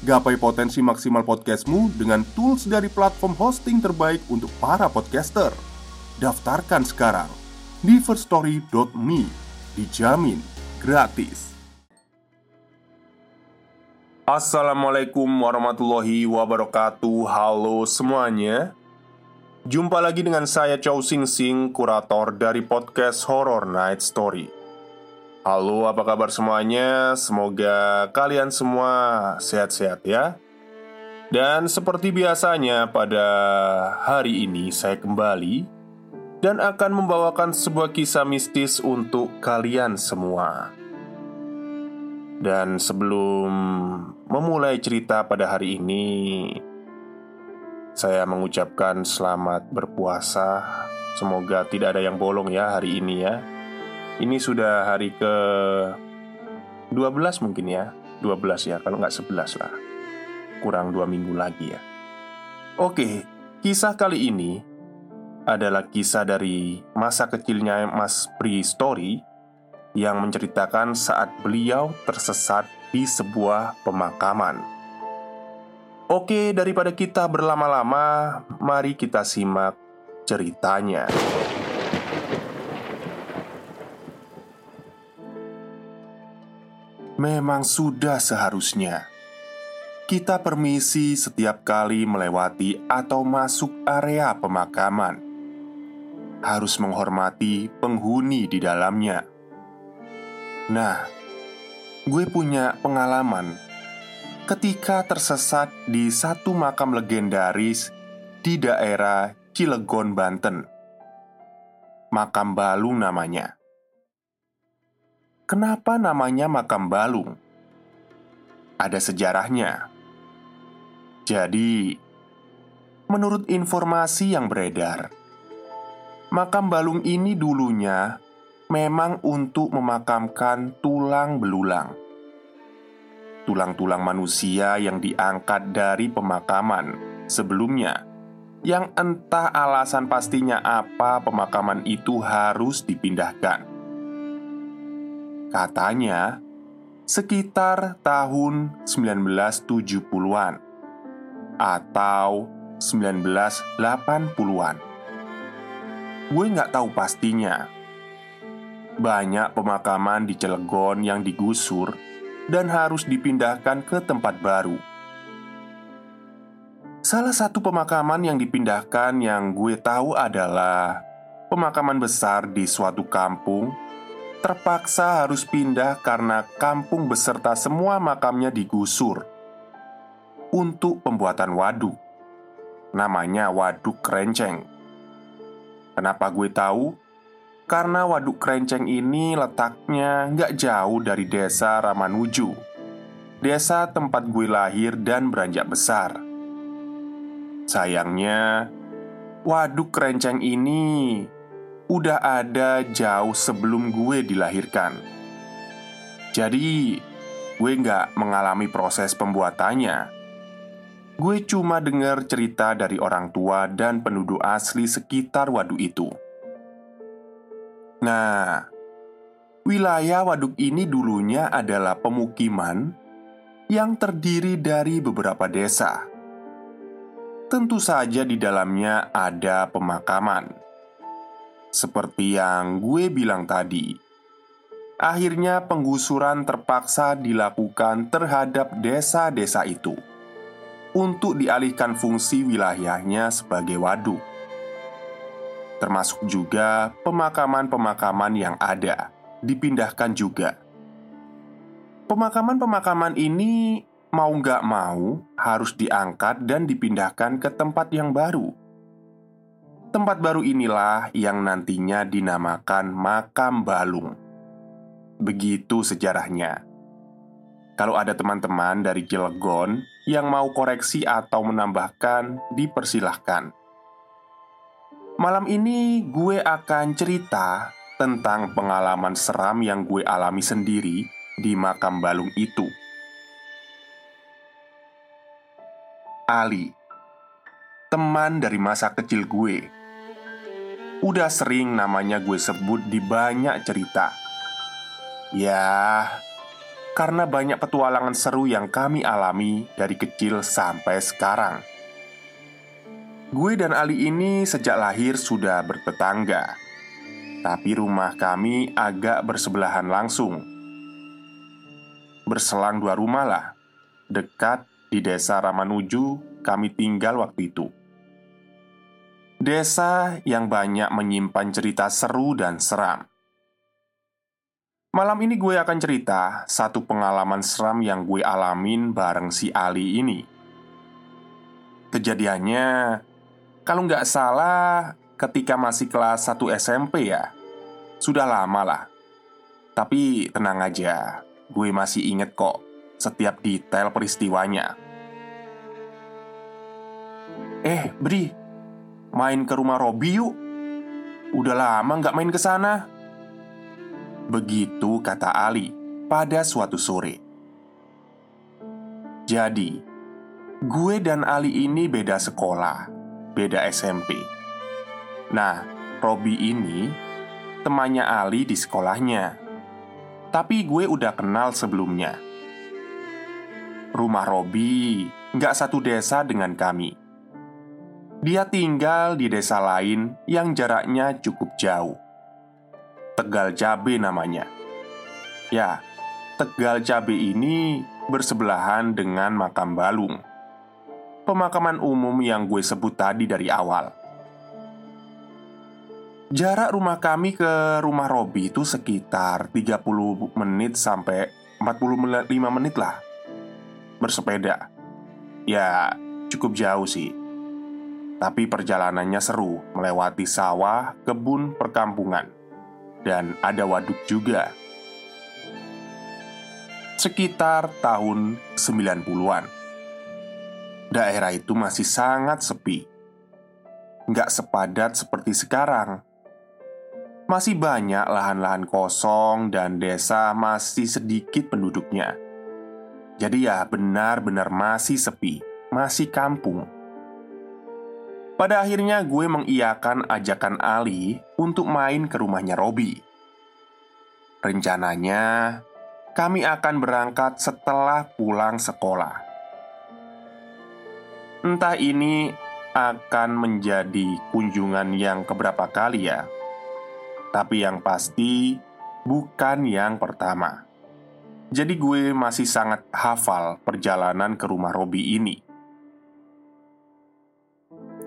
gapai potensi maksimal podcastmu dengan tools dari platform hosting terbaik untuk para podcaster. Daftarkan sekarang di firststory.me. Dijamin gratis. Assalamualaikum warahmatullahi wabarakatuh Halo semuanya Jumpa lagi dengan saya Chow Sing Sing Kurator dari podcast Horror Night Story Halo apa kabar semuanya Semoga kalian semua sehat-sehat ya Dan seperti biasanya pada hari ini saya kembali Dan akan membawakan sebuah kisah mistis untuk kalian semua dan sebelum memulai cerita pada hari ini, saya mengucapkan selamat berpuasa. Semoga tidak ada yang bolong ya hari ini ya. Ini sudah hari ke 12 mungkin ya 12 ya, kalau nggak 11 lah Kurang dua minggu lagi ya Oke, kisah kali ini adalah kisah dari masa kecilnya Mas Pri Story yang menceritakan saat beliau tersesat di sebuah pemakaman. Oke, daripada kita berlama-lama, mari kita simak ceritanya. Memang sudah seharusnya kita permisi setiap kali melewati atau masuk area pemakaman. Harus menghormati penghuni di dalamnya Nah, gue punya pengalaman ketika tersesat di satu makam legendaris di daerah Cilegon, Banten. Makam Balung namanya. Kenapa namanya makam Balung? Ada sejarahnya. Jadi, menurut informasi yang beredar, makam Balung ini dulunya memang untuk memakamkan tulang belulang. Tulang-tulang manusia yang diangkat dari pemakaman sebelumnya, yang entah alasan pastinya apa pemakaman itu harus dipindahkan. Katanya, sekitar tahun 1970-an atau 1980-an. Gue nggak tahu pastinya, banyak pemakaman di Cilegon yang digusur dan harus dipindahkan ke tempat baru. Salah satu pemakaman yang dipindahkan yang gue tahu adalah pemakaman besar di suatu kampung terpaksa harus pindah karena kampung beserta semua makamnya digusur untuk pembuatan waduk. Namanya Waduk Kerenceng. Kenapa gue tahu? Karena Waduk Kerenceng ini letaknya nggak jauh dari desa Ramanuju Desa tempat gue lahir dan beranjak besar Sayangnya, Waduk Kerenceng ini udah ada jauh sebelum gue dilahirkan Jadi, gue nggak mengalami proses pembuatannya gue cuma dengar cerita dari orang tua dan penduduk asli sekitar waduk itu. Nah, wilayah waduk ini dulunya adalah pemukiman yang terdiri dari beberapa desa. Tentu saja di dalamnya ada pemakaman. Seperti yang gue bilang tadi, akhirnya penggusuran terpaksa dilakukan terhadap desa-desa itu untuk dialihkan fungsi wilayahnya sebagai waduk, termasuk juga pemakaman-pemakaman yang ada dipindahkan juga. Pemakaman-pemakaman ini mau nggak mau harus diangkat dan dipindahkan ke tempat yang baru. Tempat baru inilah yang nantinya dinamakan makam balung. Begitu sejarahnya. Kalau ada teman-teman dari Cilegon yang mau koreksi atau menambahkan, dipersilahkan. Malam ini gue akan cerita tentang pengalaman seram yang gue alami sendiri di makam balung itu. Ali, teman dari masa kecil gue, udah sering namanya gue sebut di banyak cerita. Ya, karena banyak petualangan seru yang kami alami dari kecil sampai sekarang. Gue dan Ali ini sejak lahir sudah bertetangga, tapi rumah kami agak bersebelahan langsung. Berselang dua rumah lah, dekat di desa Ramanuju kami tinggal waktu itu. Desa yang banyak menyimpan cerita seru dan seram. Malam ini gue akan cerita satu pengalaman seram yang gue alamin bareng si Ali ini. Kejadiannya, kalau nggak salah, ketika masih kelas 1 SMP ya. Sudah lama lah. Tapi tenang aja, gue masih inget kok setiap detail peristiwanya. Eh, Bri, main ke rumah Robi yuk. Udah lama nggak main ke sana. Begitu kata Ali pada suatu sore. Jadi, gue dan Ali ini beda sekolah, beda SMP. Nah, Robi ini temannya Ali di sekolahnya. Tapi gue udah kenal sebelumnya. Rumah Robi nggak satu desa dengan kami. Dia tinggal di desa lain yang jaraknya cukup jauh. Tegal Cabe namanya. Ya, Tegal Cabe ini bersebelahan dengan makam Balung. Pemakaman umum yang gue sebut tadi dari awal. Jarak rumah kami ke rumah Robi itu sekitar 30 menit sampai 45 menit lah Bersepeda Ya, cukup jauh sih Tapi perjalanannya seru Melewati sawah, kebun, perkampungan dan ada waduk juga. Sekitar tahun 90-an. Daerah itu masih sangat sepi. Nggak sepadat seperti sekarang. Masih banyak lahan-lahan kosong dan desa masih sedikit penduduknya. Jadi ya benar-benar masih sepi, masih kampung. Pada akhirnya gue mengiyakan ajakan Ali untuk main ke rumahnya Robi. Rencananya, kami akan berangkat setelah pulang sekolah. Entah ini akan menjadi kunjungan yang keberapa kali ya, tapi yang pasti bukan yang pertama. Jadi, gue masih sangat hafal perjalanan ke rumah Robi ini.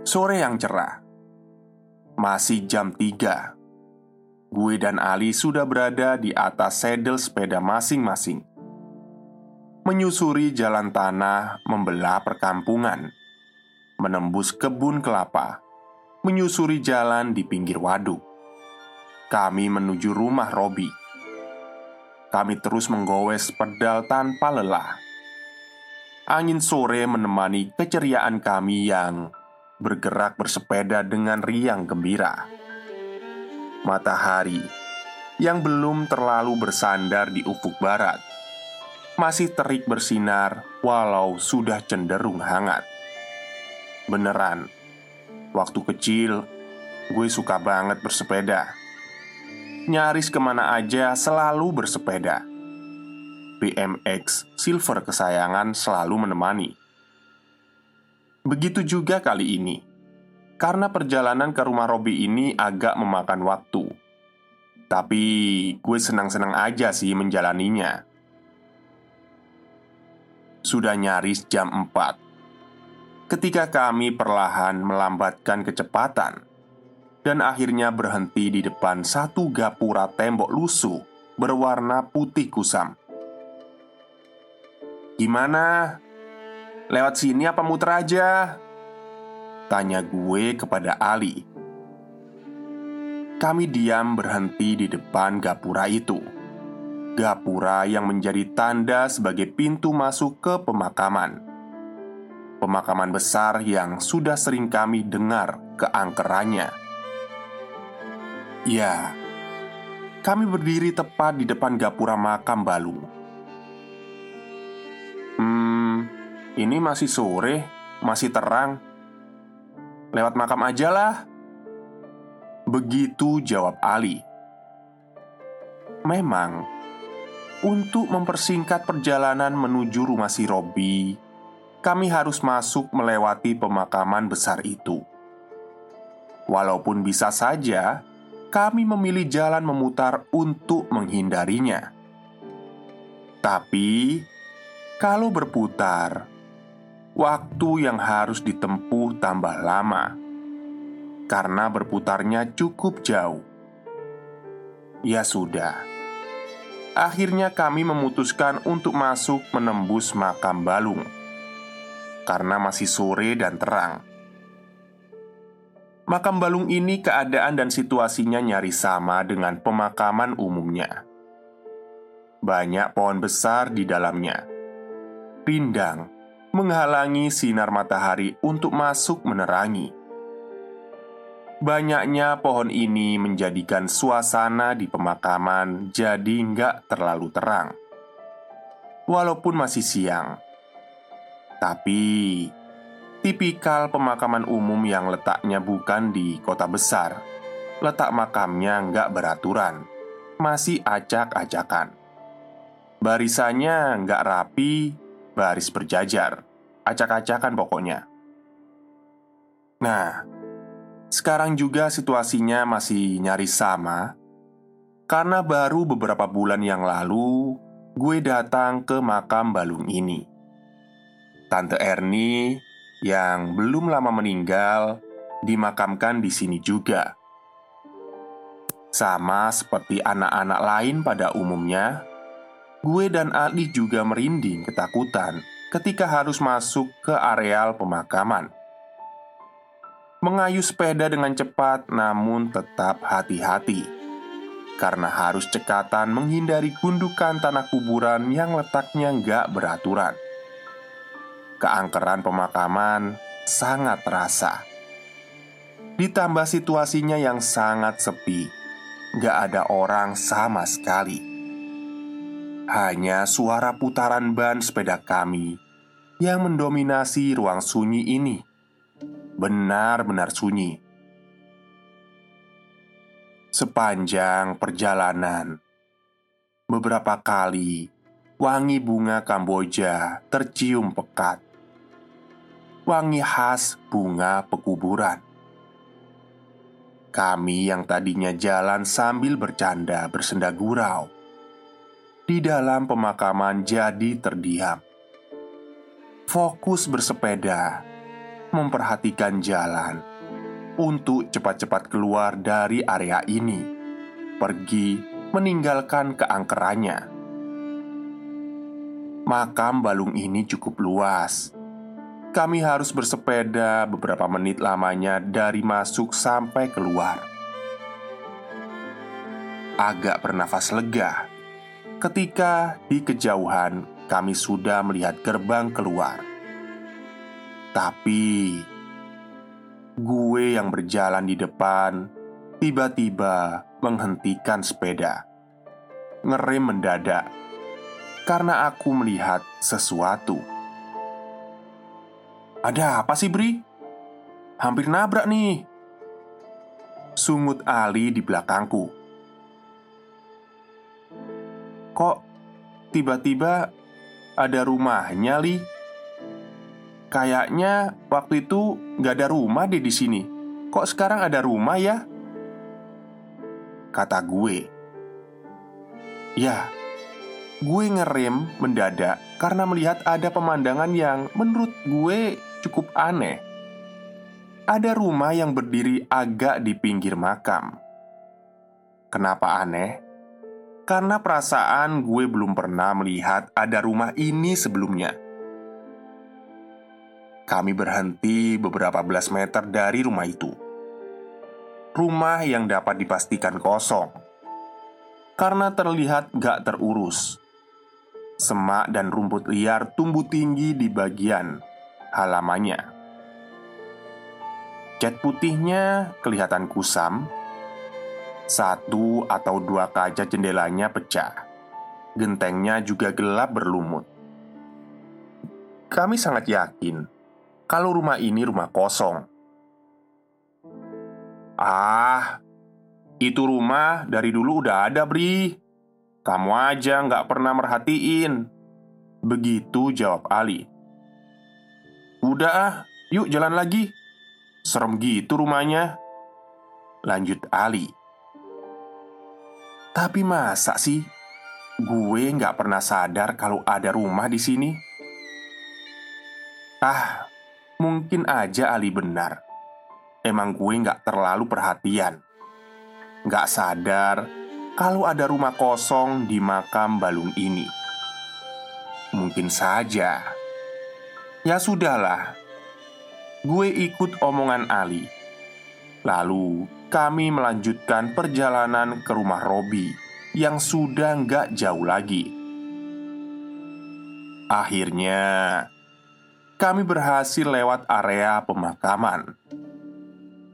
Sore yang cerah. Masih jam 3 Gue dan Ali sudah berada di atas sedel sepeda masing-masing. Menyusuri jalan tanah membelah perkampungan. Menembus kebun kelapa. Menyusuri jalan di pinggir waduk. Kami menuju rumah Robi. Kami terus menggowes pedal tanpa lelah. Angin sore menemani keceriaan kami yang bergerak bersepeda dengan riang gembira. Matahari yang belum terlalu bersandar di ufuk barat masih terik bersinar, walau sudah cenderung hangat. Beneran, waktu kecil gue suka banget bersepeda. Nyaris ke mana aja selalu bersepeda. BMX Silver kesayangan selalu menemani. Begitu juga kali ini, karena perjalanan ke rumah Robi ini agak memakan waktu. Tapi gue senang-senang aja sih menjalaninya. Sudah nyaris jam 4 Ketika kami perlahan melambatkan kecepatan Dan akhirnya berhenti di depan satu gapura tembok lusuh Berwarna putih kusam Gimana? Lewat sini apa muter aja? Tanya gue kepada Ali Kami diam berhenti di depan gapura itu Gapura yang menjadi tanda sebagai pintu masuk ke pemakaman. Pemakaman besar yang sudah sering kami dengar keangkerannya. Ya, kami berdiri tepat di depan gapura makam Balung. Hmm, ini masih sore, masih terang. Lewat makam aja lah. Begitu jawab Ali. Memang untuk mempersingkat perjalanan menuju rumah si Robi, kami harus masuk melewati pemakaman besar itu. Walaupun bisa saja kami memilih jalan memutar untuk menghindarinya, tapi kalau berputar, waktu yang harus ditempuh tambah lama karena berputarnya cukup jauh. Ya sudah Akhirnya kami memutuskan untuk masuk menembus makam Balung Karena masih sore dan terang Makam Balung ini keadaan dan situasinya nyaris sama dengan pemakaman umumnya Banyak pohon besar di dalamnya Rindang menghalangi sinar matahari untuk masuk menerangi. Banyaknya pohon ini menjadikan suasana di pemakaman jadi nggak terlalu terang. Walaupun masih siang. Tapi Tipikal pemakaman umum yang letaknya bukan di kota besar Letak makamnya nggak beraturan Masih acak-acakan. Barisannya nggak rapi Baris berjajar. Acak-acakan pokoknya. Nah, sekarang juga situasinya masih nyaris sama. Karena baru beberapa bulan yang lalu Gue datang ke makam Balung ini. Tante Erni yang belum lama meninggal Dimakamkan di sini juga. Sama seperti anak-anak lain pada umumnya Gue dan Ali juga merinding ketakutan ketika harus masuk ke areal pemakaman. Mengayuh sepeda dengan cepat namun tetap hati-hati. Karena harus cekatan menghindari gundukan tanah kuburan yang letaknya nggak beraturan. Keangkeran pemakaman sangat terasa. Ditambah situasinya yang sangat sepi. Gak ada orang sama sekali Hanya suara putaran ban sepeda kami Yang mendominasi ruang sunyi ini benar-benar sunyi. Sepanjang perjalanan, beberapa kali wangi bunga Kamboja tercium pekat. Wangi khas bunga pekuburan. Kami yang tadinya jalan sambil bercanda bersenda gurau di dalam pemakaman jadi terdiam. Fokus bersepeda memperhatikan jalan untuk cepat-cepat keluar dari area ini, pergi meninggalkan keangkerannya. Makam balung ini cukup luas. Kami harus bersepeda beberapa menit lamanya dari masuk sampai keluar. Agak bernafas lega ketika di kejauhan kami sudah melihat gerbang keluar tapi gue yang berjalan di depan tiba-tiba menghentikan sepeda, ngerem mendadak karena aku melihat sesuatu. "Ada apa sih, Bri?" hampir nabrak nih. Sungut Ali di belakangku. Kok tiba-tiba ada rumahnya, Li? Kayaknya waktu itu nggak ada rumah deh di sini. Kok sekarang ada rumah ya? Kata gue. Ya, gue ngerem mendadak karena melihat ada pemandangan yang menurut gue cukup aneh. Ada rumah yang berdiri agak di pinggir makam. Kenapa aneh? Karena perasaan gue belum pernah melihat ada rumah ini sebelumnya. Kami berhenti beberapa belas meter dari rumah itu. Rumah yang dapat dipastikan kosong karena terlihat gak terurus. Semak dan rumput liar tumbuh tinggi di bagian halamannya. Cat putihnya kelihatan kusam. Satu atau dua kaca jendelanya pecah. Gentengnya juga gelap berlumut. Kami sangat yakin kalau rumah ini rumah kosong. Ah, itu rumah dari dulu udah ada, Bri. Kamu aja nggak pernah merhatiin. Begitu jawab Ali. Udah ah, yuk jalan lagi. Serem gitu rumahnya. Lanjut Ali. Tapi masa sih? Gue nggak pernah sadar kalau ada rumah di sini? Ah, Mungkin aja Ali benar. Emang gue gak terlalu perhatian. Gak sadar kalau ada rumah kosong di makam balung ini. Mungkin saja. Ya sudahlah. Gue ikut omongan Ali Lalu kami melanjutkan perjalanan ke rumah Robi Yang sudah gak jauh lagi Akhirnya kami berhasil lewat area pemakaman,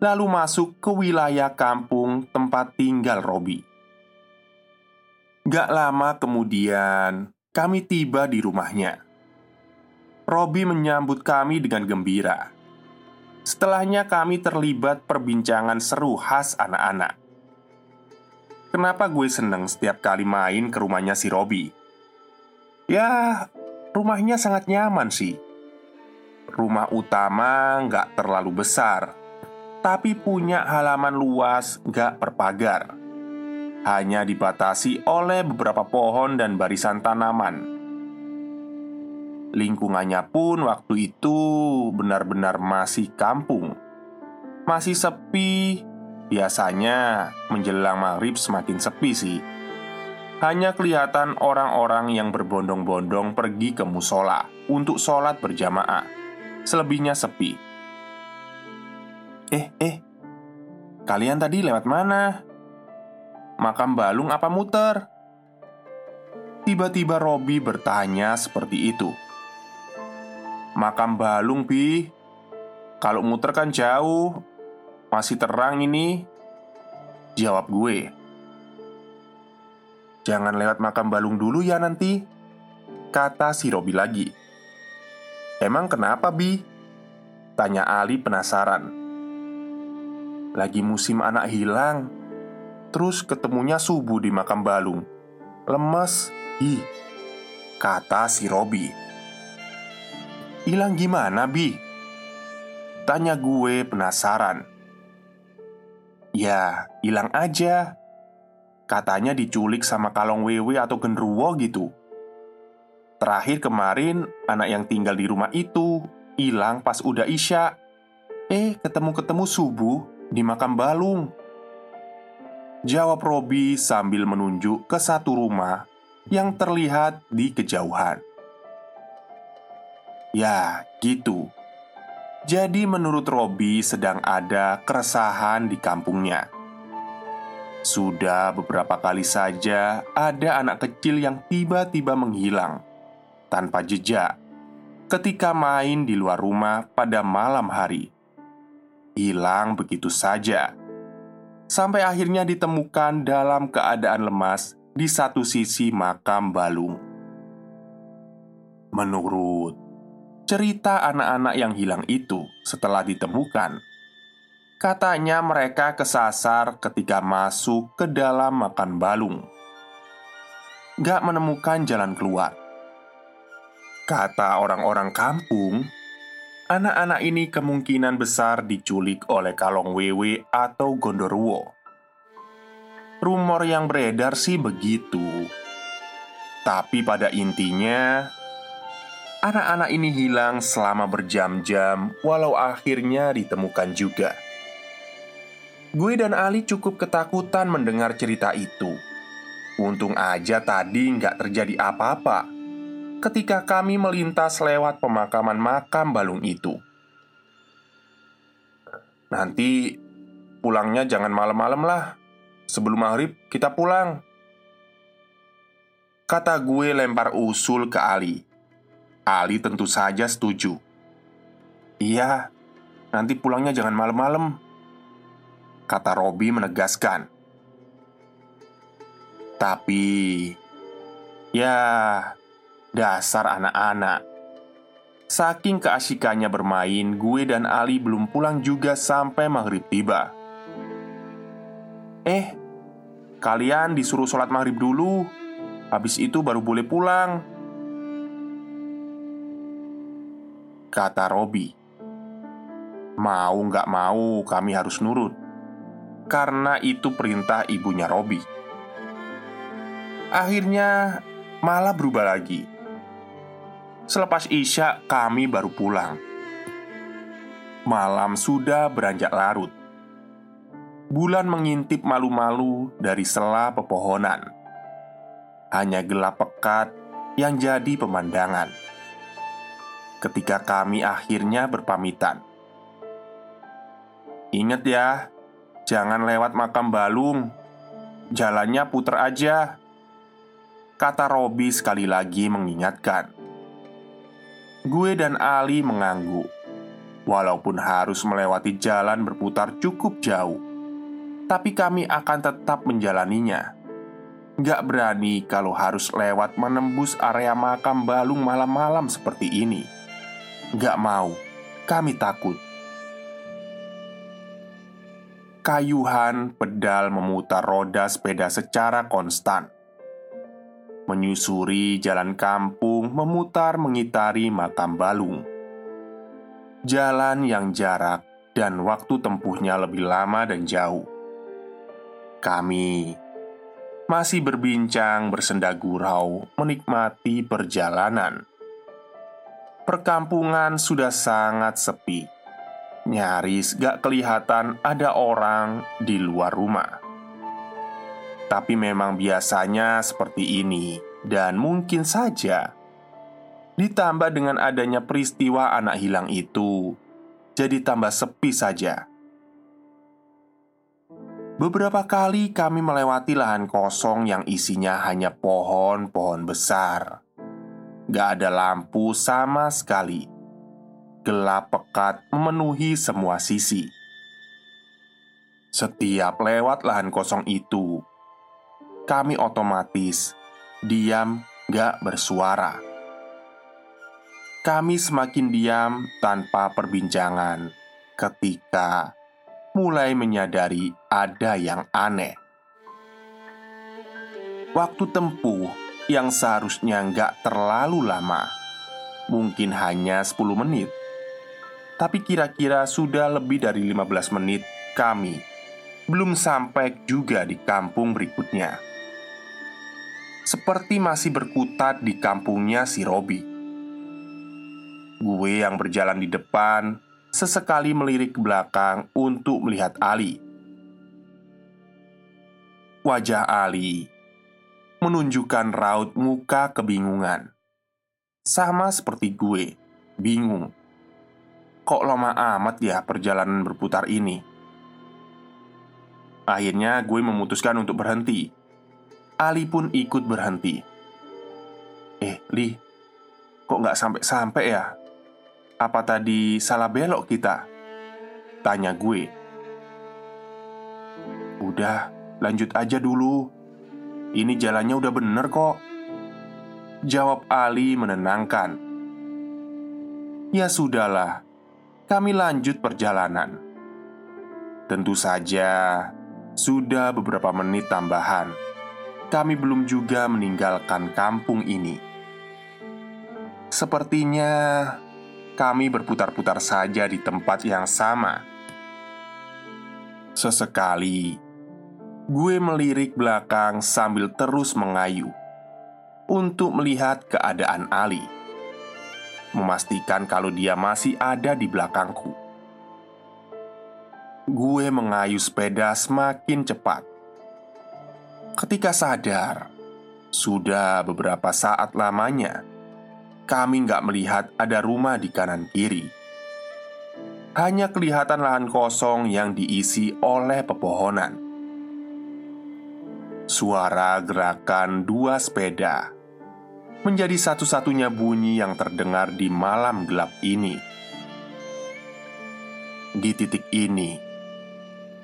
lalu masuk ke wilayah kampung tempat tinggal Robi. Gak lama kemudian, kami tiba di rumahnya. Robi menyambut kami dengan gembira. Setelahnya, kami terlibat perbincangan seru khas anak-anak. Kenapa gue seneng setiap kali main ke rumahnya si Robi? Ya, rumahnya sangat nyaman sih Rumah utama nggak terlalu besar, tapi punya halaman luas nggak berpagar. Hanya dibatasi oleh beberapa pohon dan barisan tanaman. Lingkungannya pun waktu itu benar-benar masih kampung, masih sepi. Biasanya menjelang maghrib semakin sepi sih. Hanya kelihatan orang-orang yang berbondong-bondong pergi ke musola untuk sholat berjamaah selebihnya sepi. Eh, eh, kalian tadi lewat mana? Makam balung apa muter? Tiba-tiba Robi bertanya seperti itu. Makam balung, Bi. Kalau muter kan jauh, masih terang ini. Jawab gue. Jangan lewat makam balung dulu ya nanti, kata si Robi lagi. Emang kenapa, Bi? Tanya Ali penasaran Lagi musim anak hilang Terus ketemunya subuh di makam balung Lemes Ih Kata si Robi Hilang gimana, Bi? Tanya gue penasaran Ya, hilang aja Katanya diculik sama kalong wewe atau genruwo gitu Terakhir kemarin, anak yang tinggal di rumah itu hilang pas udah isya. Eh, ketemu-ketemu subuh di makam balung. Jawab Robi sambil menunjuk ke satu rumah yang terlihat di kejauhan. Ya, gitu. Jadi menurut Robi sedang ada keresahan di kampungnya. Sudah beberapa kali saja ada anak kecil yang tiba-tiba menghilang tanpa jejak ketika main di luar rumah pada malam hari. Hilang begitu saja, sampai akhirnya ditemukan dalam keadaan lemas di satu sisi makam balung. Menurut cerita anak-anak yang hilang itu, setelah ditemukan, Katanya mereka kesasar ketika masuk ke dalam makan balung. Gak menemukan jalan keluar. Kata orang-orang kampung, anak-anak ini kemungkinan besar diculik oleh Kalong Wewe atau Gondorwo. Rumor yang beredar sih begitu. Tapi pada intinya, anak-anak ini hilang selama berjam-jam, walau akhirnya ditemukan juga. Gue dan Ali cukup ketakutan mendengar cerita itu. Untung aja tadi nggak terjadi apa-apa ketika kami melintas lewat pemakaman makam balung itu. Nanti pulangnya jangan malam-malam lah. Sebelum maghrib kita pulang. Kata gue lempar usul ke Ali. Ali tentu saja setuju. Iya, nanti pulangnya jangan malam-malam kata Robi menegaskan. Tapi, ya, dasar anak-anak. Saking keasikannya bermain, gue dan Ali belum pulang juga sampai maghrib tiba. Eh, kalian disuruh sholat maghrib dulu. Habis itu baru boleh pulang. Kata Robi. Mau nggak mau, kami harus nurut karena itu perintah ibunya Robi. Akhirnya malah berubah lagi. Selepas Isya, kami baru pulang. Malam sudah beranjak larut. Bulan mengintip malu-malu dari sela pepohonan. Hanya gelap pekat yang jadi pemandangan. Ketika kami akhirnya berpamitan, ingat ya, Jangan lewat makam balung. Jalannya puter aja. Kata Robi sekali lagi mengingatkan. Gue dan Ali mengangguk. Walaupun harus melewati jalan berputar cukup jauh Tapi kami akan tetap menjalaninya. Gak berani kalau harus lewat menembus area makam balung malam-malam seperti ini Gak mau, kami takut kayuhan pedal memutar roda sepeda secara konstan. Menyusuri jalan kampung memutar mengitari makam balung. Jalan yang jarak dan waktu tempuhnya lebih lama dan jauh. Kami masih berbincang bersenda gurau menikmati perjalanan. Perkampungan sudah sangat sepi. Nyaris gak kelihatan ada orang di luar rumah. Tapi memang biasanya seperti ini Dan mungkin saja. Ditambah dengan adanya peristiwa anak hilang itu Jadi tambah sepi saja. Beberapa kali kami melewati lahan kosong yang isinya hanya pohon-pohon besar Gak ada lampu sama sekali gelap pekat memenuhi semua sisi. Setiap lewat lahan kosong itu, kami otomatis diam gak bersuara. Kami semakin diam tanpa perbincangan ketika mulai menyadari ada yang aneh. Waktu tempuh yang seharusnya nggak terlalu lama, mungkin hanya 10 menit, tapi kira-kira sudah lebih dari 15 menit kami belum sampai juga di kampung berikutnya. Seperti masih berkutat di kampungnya si Robi. Gue yang berjalan di depan sesekali melirik ke belakang untuk melihat Ali. Wajah Ali menunjukkan raut muka kebingungan. Sama seperti gue, bingung Kok lama amat ya perjalanan berputar ini? Akhirnya gue memutuskan untuk berhenti Ali pun ikut berhenti Eh, Li Kok nggak sampai-sampai ya? Apa tadi salah belok kita? Tanya gue Udah, lanjut aja dulu Ini jalannya udah bener kok Jawab Ali menenangkan Ya sudahlah kami lanjut perjalanan. Tentu saja, sudah beberapa menit tambahan, kami belum juga meninggalkan kampung ini. Sepertinya kami berputar-putar saja di tempat yang sama. Sesekali, gue melirik belakang sambil terus mengayu untuk melihat keadaan Ali, memastikan kalau dia masih ada di belakangku. Gue mengayu sepeda semakin cepat. Ketika sadar, sudah beberapa saat lamanya kami nggak melihat ada rumah di kanan kiri. Hanya kelihatan lahan kosong yang diisi oleh pepohonan. Suara gerakan dua sepeda menjadi satu-satunya bunyi yang terdengar di malam gelap ini. Di titik ini,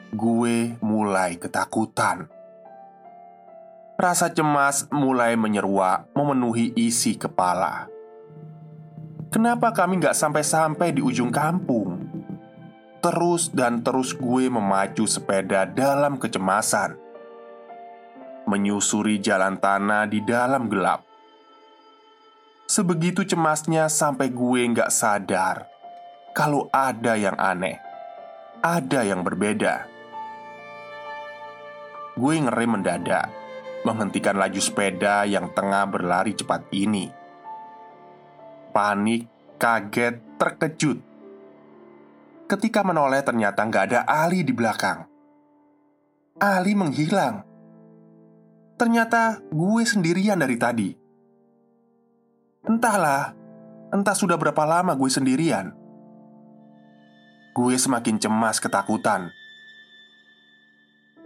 gue mulai ketakutan. Rasa cemas mulai menyeruak memenuhi isi kepala. Kenapa kami nggak sampai-sampai di ujung kampung? Terus dan terus gue memacu sepeda dalam kecemasan Menyusuri jalan tanah di dalam gelap. Sebegitu cemasnya sampai gue nggak sadar Kalau ada yang aneh Ada yang berbeda. Gue ngerem mendadak Menghentikan laju sepeda yang tengah berlari cepat ini. Panik, kaget, terkejut. Ketika menoleh ternyata nggak ada Ali di belakang. Ali menghilang Ternyata gue sendirian dari tadi Entahlah Entah sudah berapa lama gue sendirian Gue semakin cemas ketakutan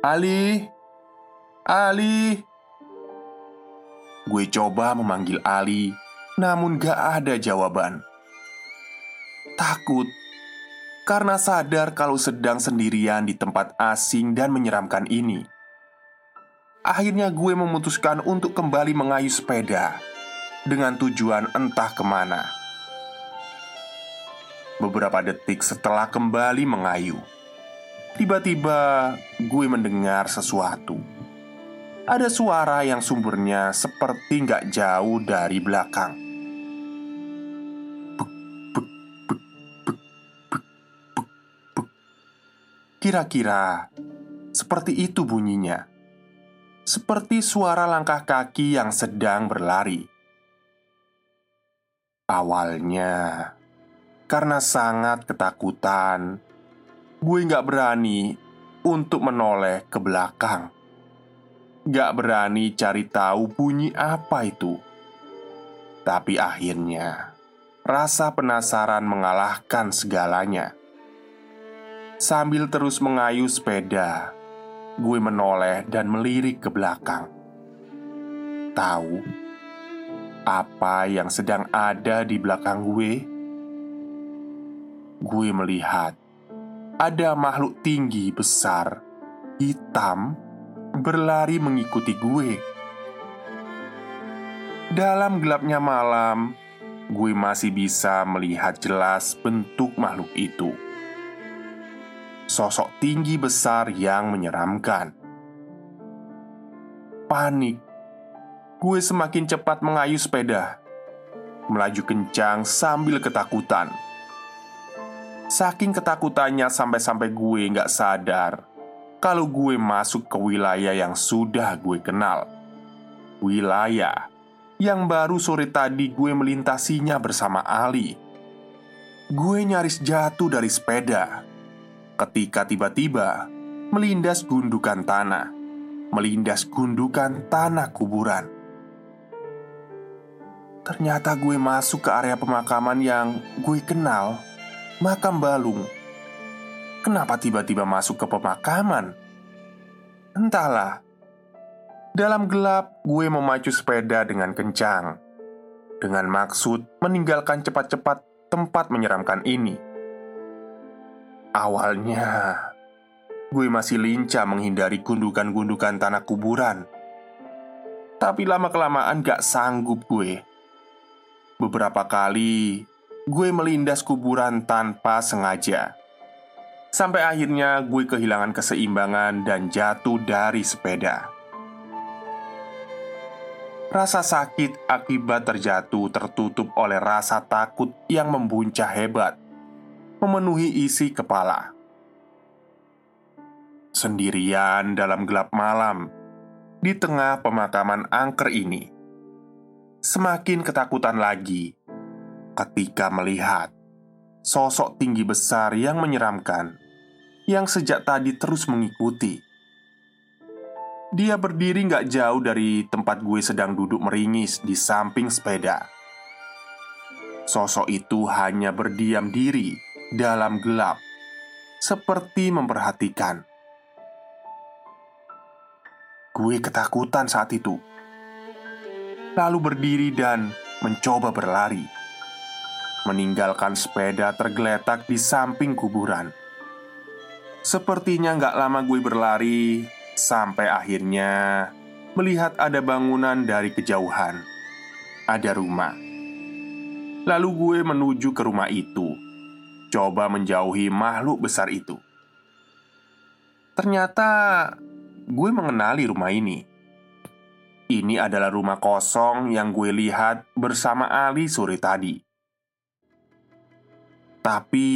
Ali Ali Gue coba memanggil Ali namun gak ada jawaban. Takut karena sadar kalau sedang sendirian di tempat asing dan menyeramkan ini. Akhirnya gue memutuskan untuk kembali mengayuh sepeda dengan tujuan entah ke mana. Beberapa detik setelah kembali mengayuh, tiba-tiba gue mendengar sesuatu. Ada suara yang sumbernya seperti nggak jauh dari belakang. Kira-kira seperti itu bunyinya, seperti suara langkah kaki yang sedang berlari. Awalnya, karena sangat ketakutan, gue gak berani untuk menoleh ke belakang. Gak berani cari tahu bunyi apa itu. Tapi akhirnya, rasa penasaran mengalahkan segalanya. Sambil terus mengayuh sepeda, gue menoleh dan melirik ke belakang. Tahu apa yang sedang ada di belakang gue? Gue melihat ada makhluk tinggi besar, hitam, berlari mengikuti gue. Dalam gelapnya malam, gue masih bisa melihat jelas bentuk makhluk itu sosok tinggi besar yang menyeramkan. Panik, gue semakin cepat mengayuh sepeda, melaju kencang sambil ketakutan. Saking ketakutannya sampai-sampai gue nggak sadar kalau gue masuk ke wilayah yang sudah gue kenal. Wilayah yang baru sore tadi gue melintasinya bersama Ali. Gue nyaris jatuh dari sepeda ketika tiba-tiba melindas gundukan tanah, melindas gundukan tanah kuburan. Ternyata gue masuk ke area pemakaman yang gue kenal, makam Balung. Kenapa tiba-tiba masuk ke pemakaman? Entahlah. Dalam gelap, gue memacu sepeda dengan kencang, dengan maksud meninggalkan cepat-cepat tempat menyeramkan ini. Awalnya, gue masih lincah menghindari gundukan-gundukan tanah kuburan. Tapi lama-kelamaan gak sanggup gue. Beberapa kali, gue melindas kuburan tanpa sengaja. Sampai akhirnya gue kehilangan keseimbangan dan jatuh dari sepeda. Rasa sakit akibat terjatuh tertutup oleh rasa takut yang membuncah hebat, memenuhi isi kepala. Sendirian dalam gelap malam, di tengah pemakaman angker ini, semakin ketakutan lagi ketika melihat sosok tinggi besar yang menyeramkan yang sejak tadi terus mengikuti dia berdiri nggak jauh dari tempat gue sedang duduk meringis di samping sepeda. Sosok itu hanya berdiam diri dalam gelap, seperti memperhatikan. Gue ketakutan saat itu, lalu berdiri dan mencoba berlari, meninggalkan sepeda tergeletak di samping kuburan. Sepertinya nggak lama gue berlari, Sampai akhirnya melihat ada bangunan dari kejauhan. Ada rumah. Lalu gue menuju ke rumah itu. Coba menjauhi makhluk besar itu. Ternyata gue mengenali rumah ini. Ini adalah rumah kosong yang gue lihat bersama Ali sore tadi. Tapi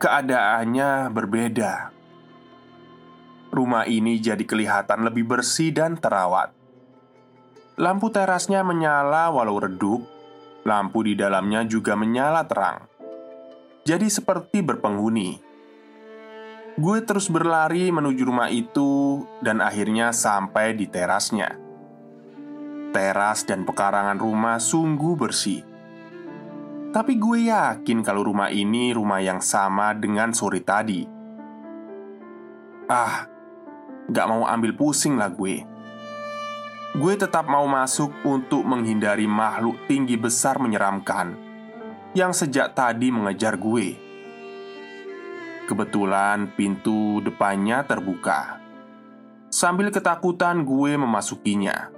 keadaannya berbeda rumah ini jadi kelihatan lebih bersih dan terawat. Lampu terasnya menyala walau redup, lampu di dalamnya juga menyala terang. Jadi seperti berpenghuni. Gue terus berlari menuju rumah itu dan akhirnya sampai di terasnya. Teras dan pekarangan rumah sungguh bersih. Tapi gue yakin kalau rumah ini rumah yang sama dengan sore tadi. Ah, Gak mau ambil pusing lah gue Gue tetap mau masuk untuk menghindari makhluk tinggi besar menyeramkan Yang sejak tadi mengejar gue. Kebetulan pintu depannya terbuka. Sambil ketakutan gue memasukinya.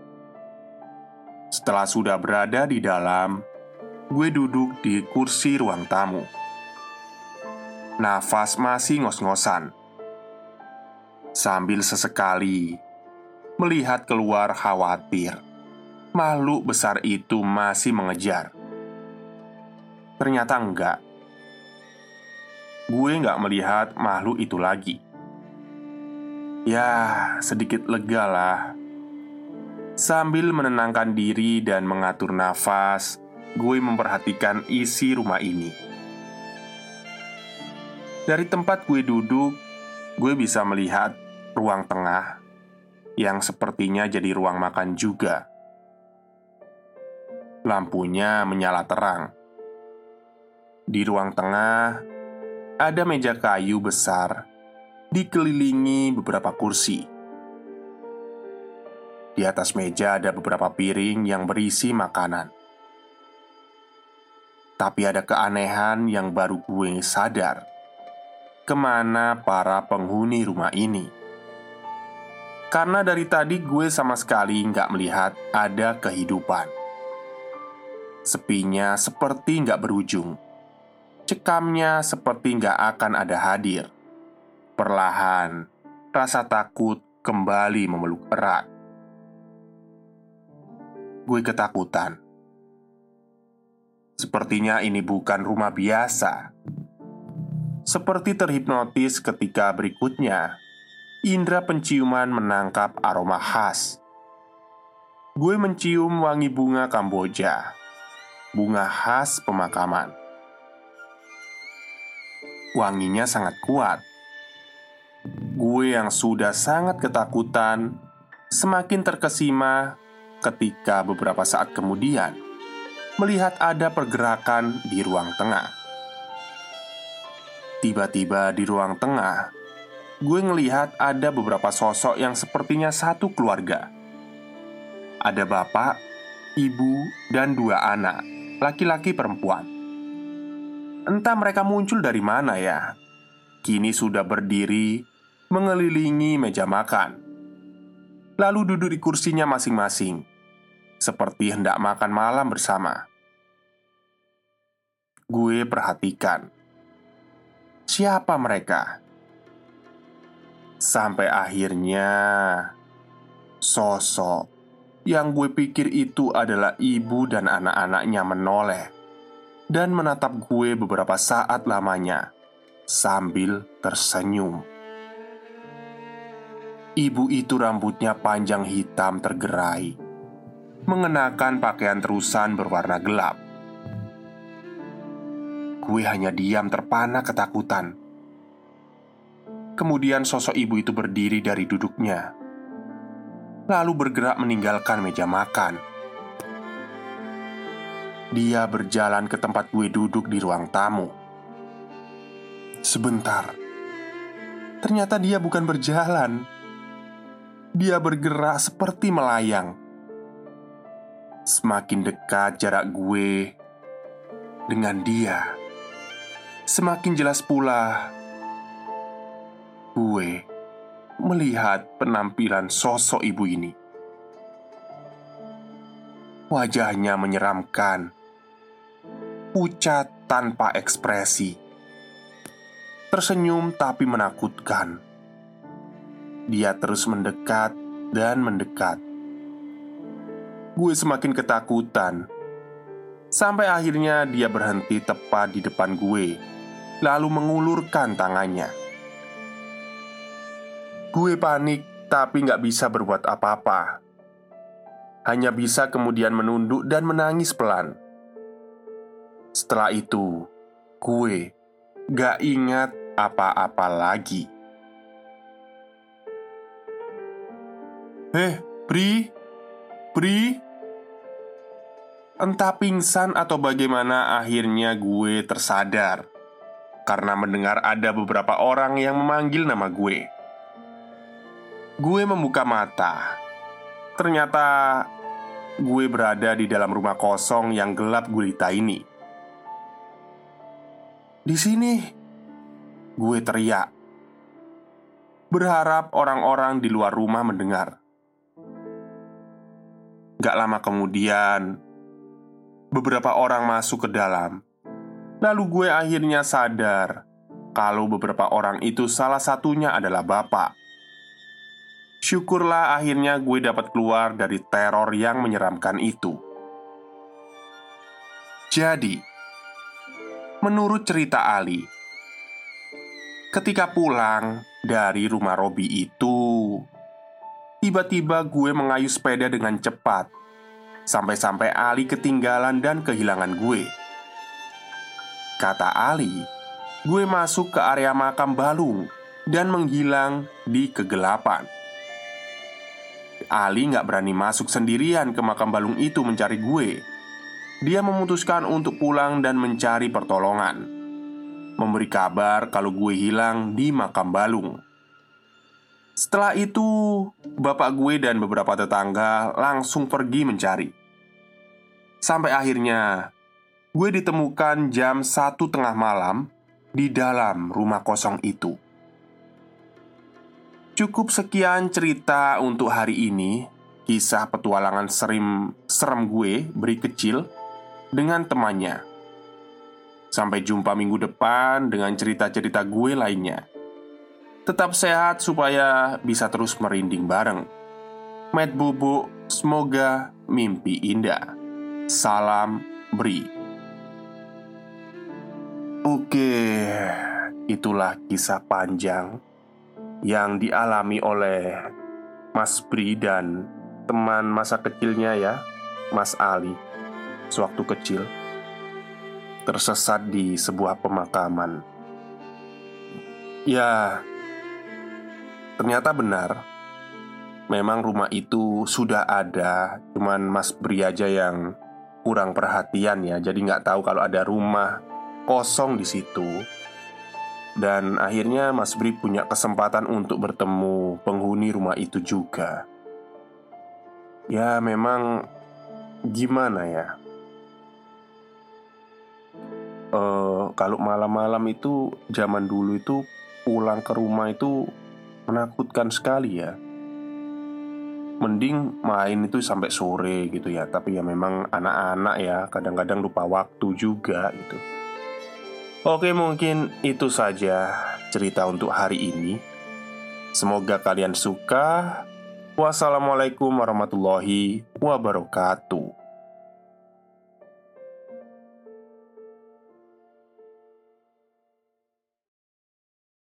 Setelah sudah berada di dalam Gue duduk di kursi ruang tamu. Nafas masih ngos-ngosan. Sambil sesekali melihat keluar khawatir makhluk besar itu masih mengejar. Ternyata enggak. Gue nggak melihat makhluk itu lagi. Ya, sedikit lega lah. Sambil menenangkan diri dan mengatur nafas, gue memperhatikan isi rumah ini. Dari tempat gue duduk, gue bisa melihat ruang tengah yang sepertinya jadi ruang makan juga. Lampunya menyala terang. Di ruang tengah ada meja kayu besar dikelilingi beberapa kursi. Di atas meja ada beberapa piring yang berisi makanan. Tapi ada keanehan yang baru gue sadar Ke mana para penghuni rumah ini karena dari tadi gue sama sekali nggak melihat ada kehidupan Sepinya seperti nggak berujung Cekamnya seperti nggak akan ada hadir Perlahan, rasa takut kembali memeluk erat Gue ketakutan Sepertinya ini bukan rumah biasa Seperti terhipnotis ketika berikutnya indera penciuman menangkap aroma khas. Gue mencium wangi bunga Kamboja, bunga khas pemakaman. Wanginya sangat kuat. Gue yang sudah sangat ketakutan semakin terkesima ketika beberapa saat kemudian melihat ada pergerakan di ruang tengah. Tiba-tiba di ruang tengah gue ngelihat ada beberapa sosok yang sepertinya satu keluarga. Ada bapak, ibu, dan dua anak, laki-laki perempuan. Entah mereka muncul dari mana ya. Kini sudah berdiri mengelilingi meja makan. Lalu duduk di kursinya masing-masing, seperti hendak makan malam bersama. Gue perhatikan siapa mereka. Sampai akhirnya sosok yang gue pikir itu adalah ibu dan anak-anaknya menoleh dan menatap gue beberapa saat lamanya sambil tersenyum. Ibu itu rambutnya panjang hitam tergerai, mengenakan pakaian terusan berwarna gelap. Gue hanya diam terpana ketakutan. Kemudian sosok ibu itu berdiri dari duduknya, lalu bergerak meninggalkan meja makan. Dia berjalan ke tempat gue duduk di ruang tamu. Sebentar, ternyata dia bukan berjalan dia bergerak seperti melayang. Semakin dekat jarak gue dengan dia, semakin jelas pula gue melihat penampilan sosok ibu ini. Wajahnya menyeramkan, pucat tanpa ekspresi, tersenyum tapi menakutkan dia terus mendekat dan mendekat. Gue semakin ketakutan. Sampai akhirnya dia berhenti tepat di depan gue, lalu mengulurkan tangannya. Gue panik, tapi nggak bisa berbuat apa-apa. Hanya bisa kemudian menunduk dan menangis pelan. Setelah itu, gue gak ingat apa-apa lagi. Eh, Pri? Pri? Entah pingsan atau bagaimana akhirnya gue tersadar Karena mendengar ada beberapa orang yang memanggil nama gue Gue membuka mata Ternyata gue berada di dalam rumah kosong yang gelap gulita ini Di sini Gue teriak Berharap orang-orang di luar rumah mendengar Gak lama kemudian, beberapa orang masuk ke dalam. Lalu gue akhirnya sadar kalau beberapa orang itu salah satunya adalah bapak. Syukurlah akhirnya gue dapat keluar dari teror yang menyeramkan itu. Jadi, menurut cerita Ali, ketika pulang dari rumah Robi itu, Tiba-tiba gue mengayuh sepeda dengan cepat Sampai-sampai Ali ketinggalan dan kehilangan gue Kata Ali Gue masuk ke area makam Balung Dan menghilang di kegelapan Ali nggak berani masuk sendirian ke makam Balung itu mencari gue Dia memutuskan untuk pulang dan mencari pertolongan Memberi kabar kalau gue hilang di makam Balung setelah itu, bapak gue dan beberapa tetangga langsung pergi mencari. Sampai akhirnya, gue ditemukan jam satu tengah malam di dalam rumah kosong itu. Cukup sekian cerita untuk hari ini. Kisah petualangan serim serem gue beri kecil dengan temannya. Sampai jumpa minggu depan dengan cerita-cerita gue lainnya. Tetap sehat supaya bisa terus merinding bareng. Matt Bubu, semoga mimpi indah. Salam Bri. Oke, itulah kisah panjang yang dialami oleh Mas Bri dan teman masa kecilnya ya, Mas Ali, sewaktu kecil tersesat di sebuah pemakaman. Ya, Ternyata benar. Memang rumah itu sudah ada Cuman Mas Bri aja yang kurang perhatian ya. Jadi nggak tahu kalau ada rumah kosong di situ Dan akhirnya Mas Bri punya kesempatan untuk bertemu penghuni rumah itu juga. Ya memang gimana ya? Uh, Kalau malam-malam itu zaman dulu itu pulang ke rumah itu menakutkan sekali ya. Mending main itu sampai sore gitu ya. Tapi ya memang anak-anak ya Kadang-kadang lupa waktu juga gitu Oke, mungkin itu saja cerita untuk hari ini. Semoga kalian suka. Wassalamualaikum warahmatullahi wabarakatuh.